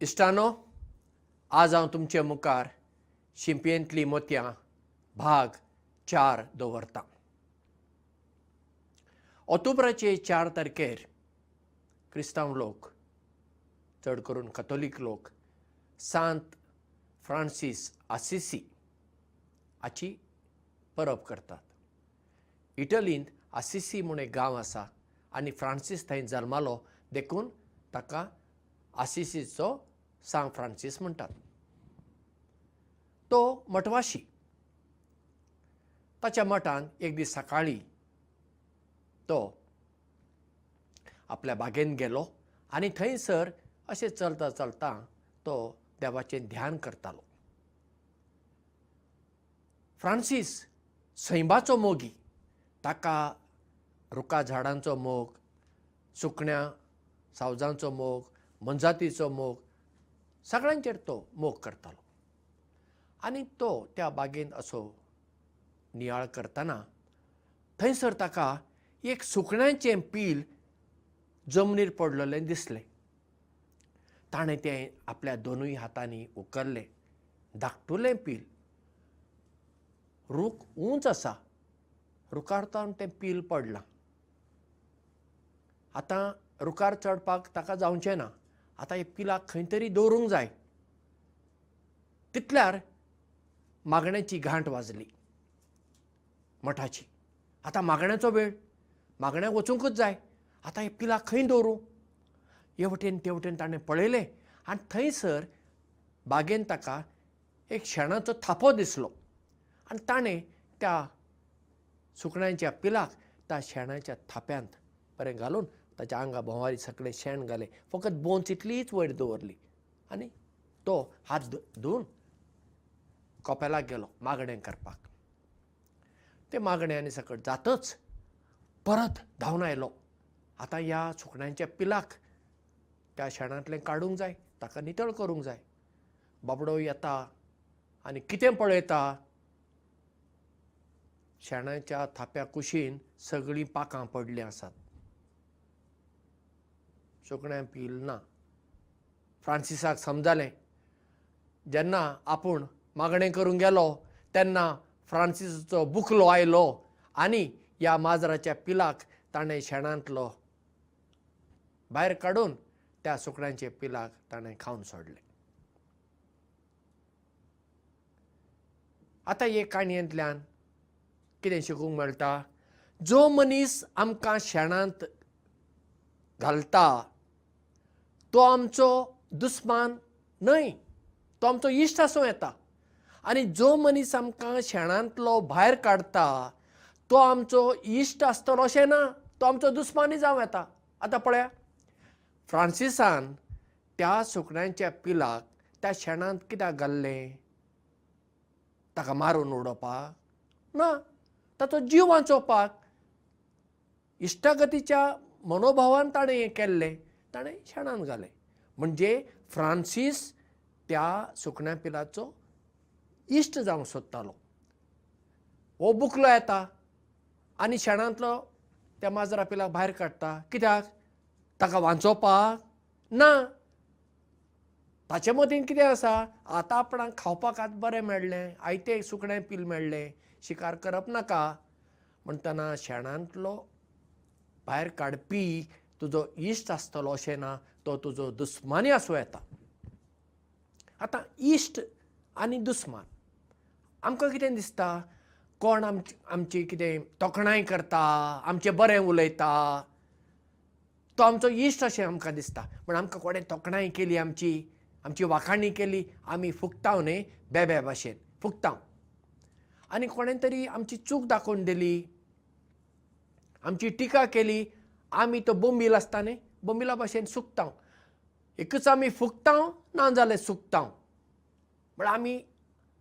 इश्टानो आज हांव तुमचे मुखार शिंपयेंतलीं मोतयां भाग चार दवरतां. ऑक्टोबराचे चार तारखेर क्रिस्तांव लोक चड करून कथोलीक लोक सांत फ्रांसीस आसिसी हाची परब करतात. इटलींत आसिसी म्हूण एक गांव आसा आनी फ्रांसीस थंय जल्मालो देखून ताका आसिसीचो सांत फ्रांसीस म्हणटात. तो मठवाशी. ताच्या मठान एक दीस सकाळीं तो आपल्या बागेंत गेलो आनी थंयसर अशें चलता चलता तो देवाचें ध्यान करतालो. फ्रांसीस सैमाचो मोगी. ताका रुखा झाडांचो मोग सुकण्यां सावजांचो मोग मनजातीचो मोग सगळ्यांचेर तो मोग करतालो. आनी तो त्या बागेंत असो नियाळ करतना थंयसर ताका एक सुकण्यांचें पील जमनीर पडलेलें दिसलें. ताणें तें आपल्या दोनूय हातांनी उखल्लें धाकटुलें पील. रूख उंच आसा. रुखार तें पील पडलां. आतां रुखार चडपाक ताका जावचें ना आतां हे पिलाक खंय तरी दवरूंक जाय. तितल्यार मागण्याची घांट वाजली. मठाची. आतां मागण्याचो वेळ. मागण्याक वचूंकूच जाय. आतां हे पिलाक खंय दवरूं? हे वटेन ते वटेन ताणें पळयलें आनी थंयसर बागेंत ताका एक शेणाचो थापो दिसलो. आनी ताणें त्या सुकण्यांच्या पिलाक त्या शेणाच्या थाप्यांत बरें घालून ताच्या आंगा भोंवारी सगळें शेण घालें. फकत बोंच इतलीच वयर दवरली. आनी तो हात धुवन कोपेलाक गेलो मागणें करपाक. ते मागणें आनी सकट जातच परत धांवन आयलो. आतां ह्या सुकण्यांच्या पिलाक त्या शेणांतलें काडूंक जाय ताका नितळ करूंक जाय. बाबडो येता आनी कितें पळयता? शेणाच्या थाप्या कुशीन सगळीं पाकां पडलीं आसात सुकण्यां पील ना. फ्रांसिसाक समजलें जेन्ना आपूण मागणें करूंक गेलो तेन्ना फ्रांसिसाचो बुकलो आयलो आनी ह्या माजराच्या पिलाक ताणें शेणांतलो भायर काडून त्या सुकण्यांचे पिलाक ताणें खावन सोडलें. आतां हे काणयेंतल्यान कितें शिकूंक मेळटा? जो मनीस आमकां शेणांत घालता तो आमचो दुस्मान न्हय. तो आमचो इश्ट आसूं येता. आनी जो मनीस आमकां शेणांतलो भायर काडटा तो आमचो इश्ट आसतलो अशें ना. तो आमचो दुस्मानूय जावं येता. आतां पळया. फ्रांसिसान त्या सुकण्यांच्या पिलाक त्या शेणांत कित्याक घाल्लें? ताका मारून उडोवपाक? ना. ताचो जीव वाचोवपाक इश्टागतीच्या मनोभावान ताणें हें केल्लें ताणें शेणांत घालें. म्हणजे फ्रांसीस त्या सुकण्या पिलाचो इश्ट जावंक सोदतालो. हो बुकलो येता आनी शेणांतलो त्या माजरा पिलाक भायर काडटा. कित्याक? ताका वाचोवपाक ना. ताचे मतीन कितें आसा? आतां आपणाक खावपाक आतां बरें मेळ्ळें. आयतें सुकणें पील मेळ्ळें. शिकार करप नाका. म्हणटना शेणांतलो भायर काडपी तुजो इश्ट आसतलो अशें ना तो तुजो दुस्मानी आसूं येता. आतां इश्ट आनी दुस्मान आमकां कितें दिसता? कोण आमची आमची कितें तोखणाय करता आमचें बरें उलयता? तो आमचो इश्ट अशें आमकां दिसता. पूण आमकां कोणें तोखणाय केली आमची आमची वाखाणी केली आमी फुगताव न्ही बेबे भाशेन फुगताव. आनी कोणें तरी आमची चूक दाखोवन दिली आमची टिका केली आमी तो बोंबील आसता न्ही बोंबिला भाशेन सुकताव. एकच आमी फुगताव ना जाल्यार सुकताव. म्हळ्यार आमी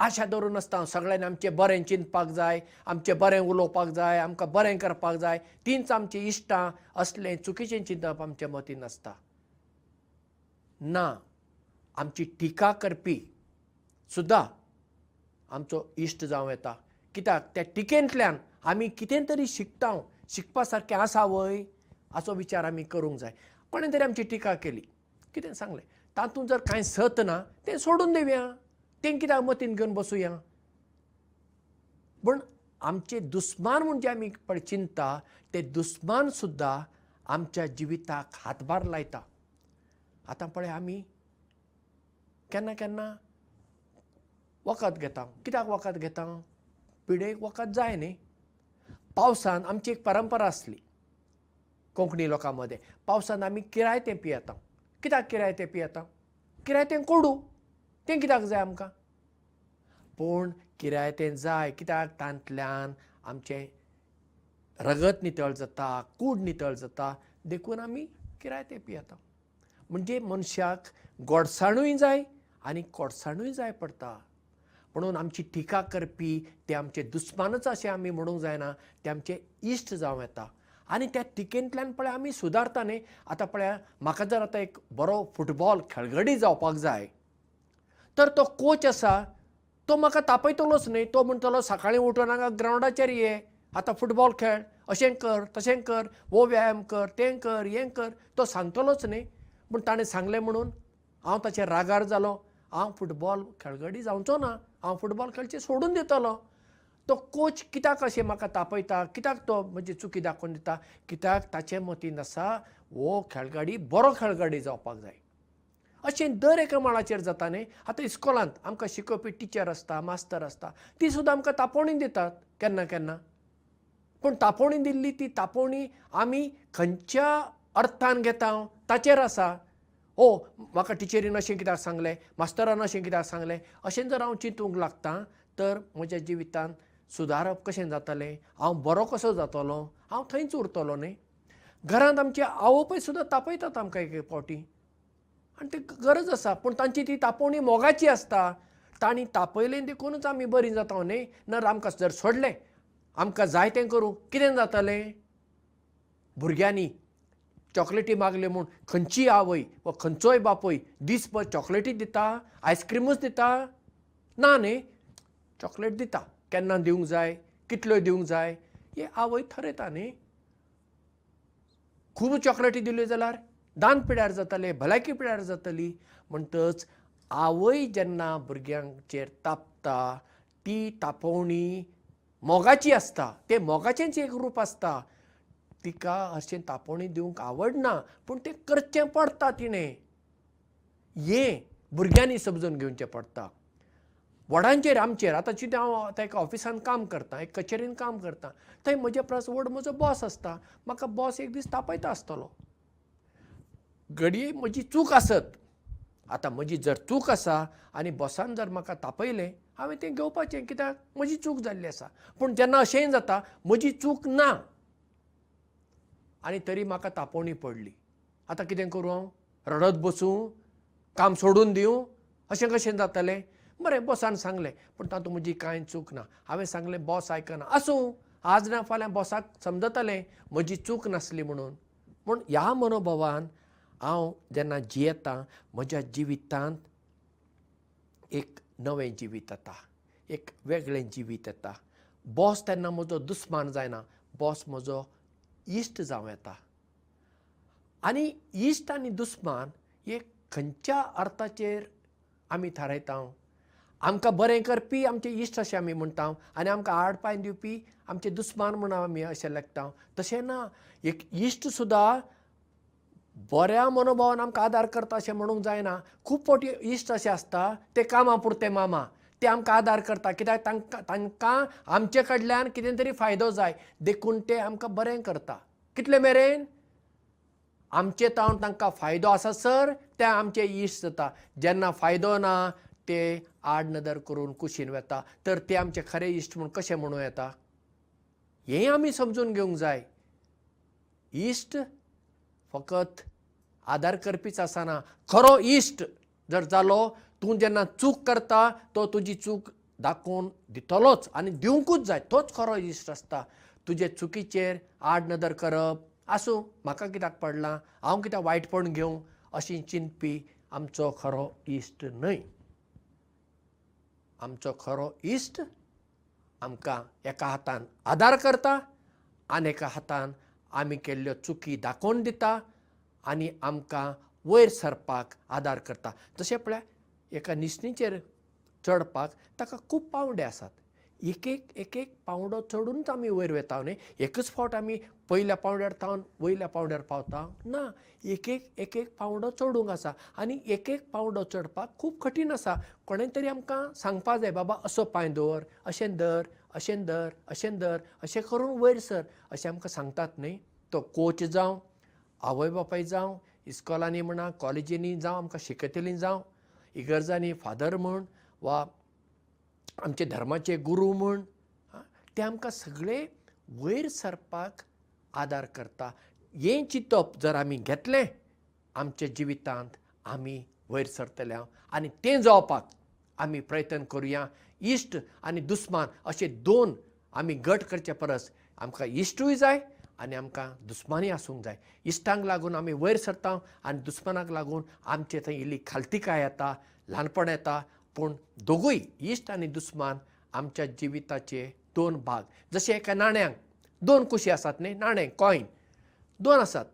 आशा दवरून आसता सगळ्यांनी आमचें बरें चिंतपाक जाय आमचें बरें उलोवपाक जाय आमकां बरें करपाक जाय. तींच आमचीं इश्टां असलें चुकीचें चिंतप आमच्या मतीन आसता. ना आमची टिका करपी सुद्दां आमचो इश्ट जावं येता. कित्याक? त्या टिकेंतल्यान आमी कितें तरी शिकता शिकपा सारकें आसा वय असो विचार आमी करूंक जाय. कोणें तरी आमची टिका केली. कितें सांगलें? तातूंत जर कांय सत ना तें सोडून दिवया तें कित्याक मतीन घेवन बसुया. पूण आमचे दुस्मान म्हणजे आमी पळय चिंतता ते दुस्मान सुद्दां आमच्या जिविताक हातभार लायता. आतां पळय आमी केन्ना केन्ना वखद घेता. कित्याक वखद घेता? पिडेक वखद जाय न्ही. पावसान आमची एक परंपरा आसली कोंकणी लोकां मदें पावसान आमी किरायतें पियेता. कित्याक किरायतें पियेता? किरायतें कोडू. तें कित्याक जाय आमकां? पूण किरायतें जाय. कित्याक? तांतल्यान आमचें रगत नितळ जाता कूड नितळ जाता. देखून आमी किरायतें पियेता. म्हणजे मनशाक गोडसाणूय जाय आनी कोडसाणूय जाय पडटा. म्हणून आमची टिका करपी ते आमचे दुस्मानच अशें आमी म्हणूंक जायना. ते आमचे इश्ट जावं येता आनी त्या टिकेंतल्यान पळय आमी सुदारता न्ही आतां पळया म्हाका जर आतां एक बरो फुटबॉल खेळगडी जावपाक जाय तर तो कोच आसा तो म्हाका तापयतलोच न्ही. तो म्हणटलो सकाळीं उठून हांगा ग्रावंडाचेर ये आतां फुटबॉल खेळ अशें कर तशें कर वो व्यायाम कर तें कर हें कर. तो सांगतलोच न्ही. पूण ताणें सांगलें म्हणून हांव ताचेर रागार जालो. हांव फुटबॉल खेळगडी जावचो ना. हांव फुटबॉल खेळचें सोडून दितलो तो कोच कित्याक अशें म्हाका तापयता? कित्याक तो म्हजी चुकी दाखोवन दिता? कित्याक ताचे मतीन आसा हो खेळगडी बरो खेळगडी जावपाक जाय. अशें दर एका माळाचेर जाता न्ही आतां इस्कॉलांत आमकां शिकोवपी टिचर आसता मास्तर आसता ती सुद्दां आमकां तापोवणी दितात केन्ना केन्ना. पूण तापोवणी दिल्ली ती तापोवणी आमी खंयच्या अर्थान घेता? ताचेर आसा. ओ म्हाका टिचरीन अशें कित्याक सांगलें? मास्तरान अशें कित्याक सांगलें? अशें जर हांव चिंतूंक लागतां तर म्हज्या जिवितांत सुदारप कशें जातलें? हांव बरो कसो जातलो? हांव थंयच उरतलो न्ही? घरांत आमची आवय सुद्दां तापयतात आमकां एक एक फावटी. आनी ती गरज आसा पूण तांची ती तापोवणी मोगाची आसता. तांणी तापयलें देखूनच आमी बरीं जाता न्ही? ना आमकां जर सोडलें आमकां जाय तें करूं कितें जातलें? भुरग्यांनी चॉकलेटी मागले म्हूण खंयची आवय वा खंयचोय बापूय दीसभर चॉकलेटी दिता आयस्क्रीमूच दिता? ना न्ही? चॉकलेट दिता केन्ना दिवंक जाय कितल्यो दिवंक जाय हे आवय थरयता न्ही. खूब चॉकलेटी दिल्यो जाल्यार दान पिड्यार जातले भलायकी पिड्यार जातली म्हणटच आवय जेन्ना भुरग्यांचेर तापता ती तापोवणी मोगाची आसता तें मोगाचेंच एक रूप आसता. तिका अशें तापोवणी दिवंक आवडना पूण तें करचें पडटा तिणें. हें भुरग्यांनी समजून घेवचें पडटा व्हडांचेर आमचेर. आतां चिंत हांव आतां एका ऑफिसान काम करतां एक कचेरीन काम करतां थंय म्हजे परस व्हड म्हजो बॉस आसता. म्हाका बॉस एक दीस तापयता आसतलो. घडये म्हजी चूक आसत. आतां म्हजी जर चूक आसा आनी बॉसान जर म्हाका तापयलें हांवें तें घेवपाचें. कित्याक? म्हजी चूक जाल्ली आसा. पूण जेन्ना अशेंय जाता म्हजी चूक ना. आनी तरी म्हाका तापोवणी पडली. आतां कितें करूं हांव? रडत बसूं काम सोडून दिवं. अशें कशें जातलें बरें बॉसान सांगलें पूण तातूंत म्हजी कांय चूक ना. हांवें सांगलें बॉस आयकना. आसूं आज ना फाल्यां बॉसाक समजतलें म्हजी चूक नासली म्हणून. पूण ह्या मनोभवान हांव जेन्ना जियेतां म्हज्या जिवितांत एक नवें जिवीत येता. एक वेगळें जिवीत येता. बॉस तेन्ना म्हजो दुस्मान जायना. बॉस म्हजो इश्ट जावं येता. आनी इश्ट आनी दुस्मान हे खंयच्या अर्थाचेर आमी थारायता आमकां बरें करपी आमचे इश्ट अशें आमी म्हणटा आनी आमकां आड पांय दिवपी आमचे दुस्मान म्हण आमी अशें लेखता तशें ना. एक इश्ट सुद्दां बऱ्या मनोभावान आमकां आदार करता अशें म्हणूंक जायना. खूब फावटी इश्ट अशें आसता ते कामा पुरते मामा. ते आमकां आदार करता. कित्याक तांकां तांकां आमचे कडल्यान कितें तरी फायदो जाय देखून ते आमकां बरें करता. कितले मेरेन? आमचे तावन तांकां फायदो आसा सर ते आमचे इश्ट जाता. जेन्ना फायदो ना ते आड नदर करून कुशीन वेता. तर ते आमचे खरे इश्ट म्हूण कशें म्हणूं येता? हें आमी समजून घेवंक जाय. इश्ट फकत आदार करपीच आसना. खरो इश्ट जर जालो तूं जेन्ना चूक करता तो तुजी चूक दाखोवन दितलोच आनी दिवंकूच जाय. तोच खरो इश्ट आसता. तुजे चुकीचेर आड नदर करप. आसूं म्हाका कित्याक पडलां? हांव कित्याक वायटपण घेवं? अशी चिंतपी आमचो खरो इश्ट न्हय आमचो खरो इश्ट आमकां एका हातान आदार करता आनी एका हातान आमी केल्ल्यो चुकी दाखोवन दिता आनी आमकां वयर सरपाक आदार करता. जशें पळय एका निसणीचेर चडपाक ताका खूब पावंडे आसात एक एक एक एक पावंडो चडूनच आमी वयर वेता न्ही? एकच फावट आमी पयल्या पावंड्यार तावन वयल्या पावंड्यार पावता? ना. एक एक एक एक पावंडो चडूंक आसा. आनी एक एक पावंडो चडपाक खूब कठीण आसा. कोणें तरी आमकां सांगपा जाय बाबा असो पांय दवर अशें धर अशें धर अशें धर अशें करून वयर सर अशें आमकां सांगतात न्ही? तो कोच जावं आवय बापाय जावं इस्कॉलांनी म्हणा कॉलेजींनी जावं आमकां शिकयतलीं जावं. इगर्जांनी फादर म्हण वा आमचे धर्माचे गुरू म्हण ते आमकां सगळे वयर सरपाक आदार करता. हें चिंतप जर आमी घेतलें आमच्या जिवितांत आमी वयर सरतले. आनी तें जावपाक आमी प्रयत्न करुया. इश्ट आनी दुस्मान अशे दोन आमी गट करचे परस आमकां इश्टूय जाय आनी आमकां दुस्मानूय आसूंक जाय. इश्टांक लागून आमी वयर सरता आनी दुस्मानाक लागून आमचे थंय इल्ली खालतीकाय येता ल्हानपण येता पूण दोगूय इश्ट आनी दुस्मान आमच्या जिविताचे दोन भाग. जशे एका नाण्यांक दोन कुशी आसात न्ही? नाणें कॉयन दोन आसात.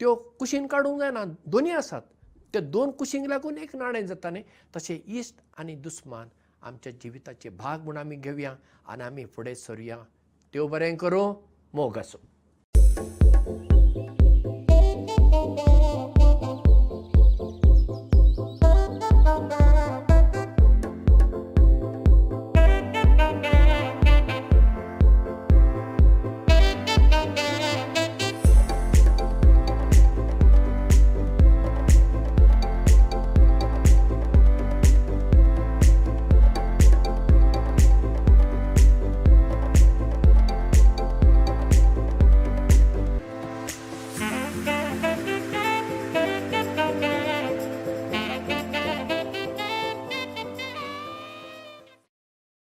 त्यो कुशीन काडूंक जायना. दोनी आसात. ते दोन कुशींक लागून एक नाणें जाता न्ही? तशें इश्ट आनी दुस्मान आमच्या जिविताचे भाग म्हूण आमी घेवया आनी आमी फुडें सरुया. देव बरें करूं? मोग आसूं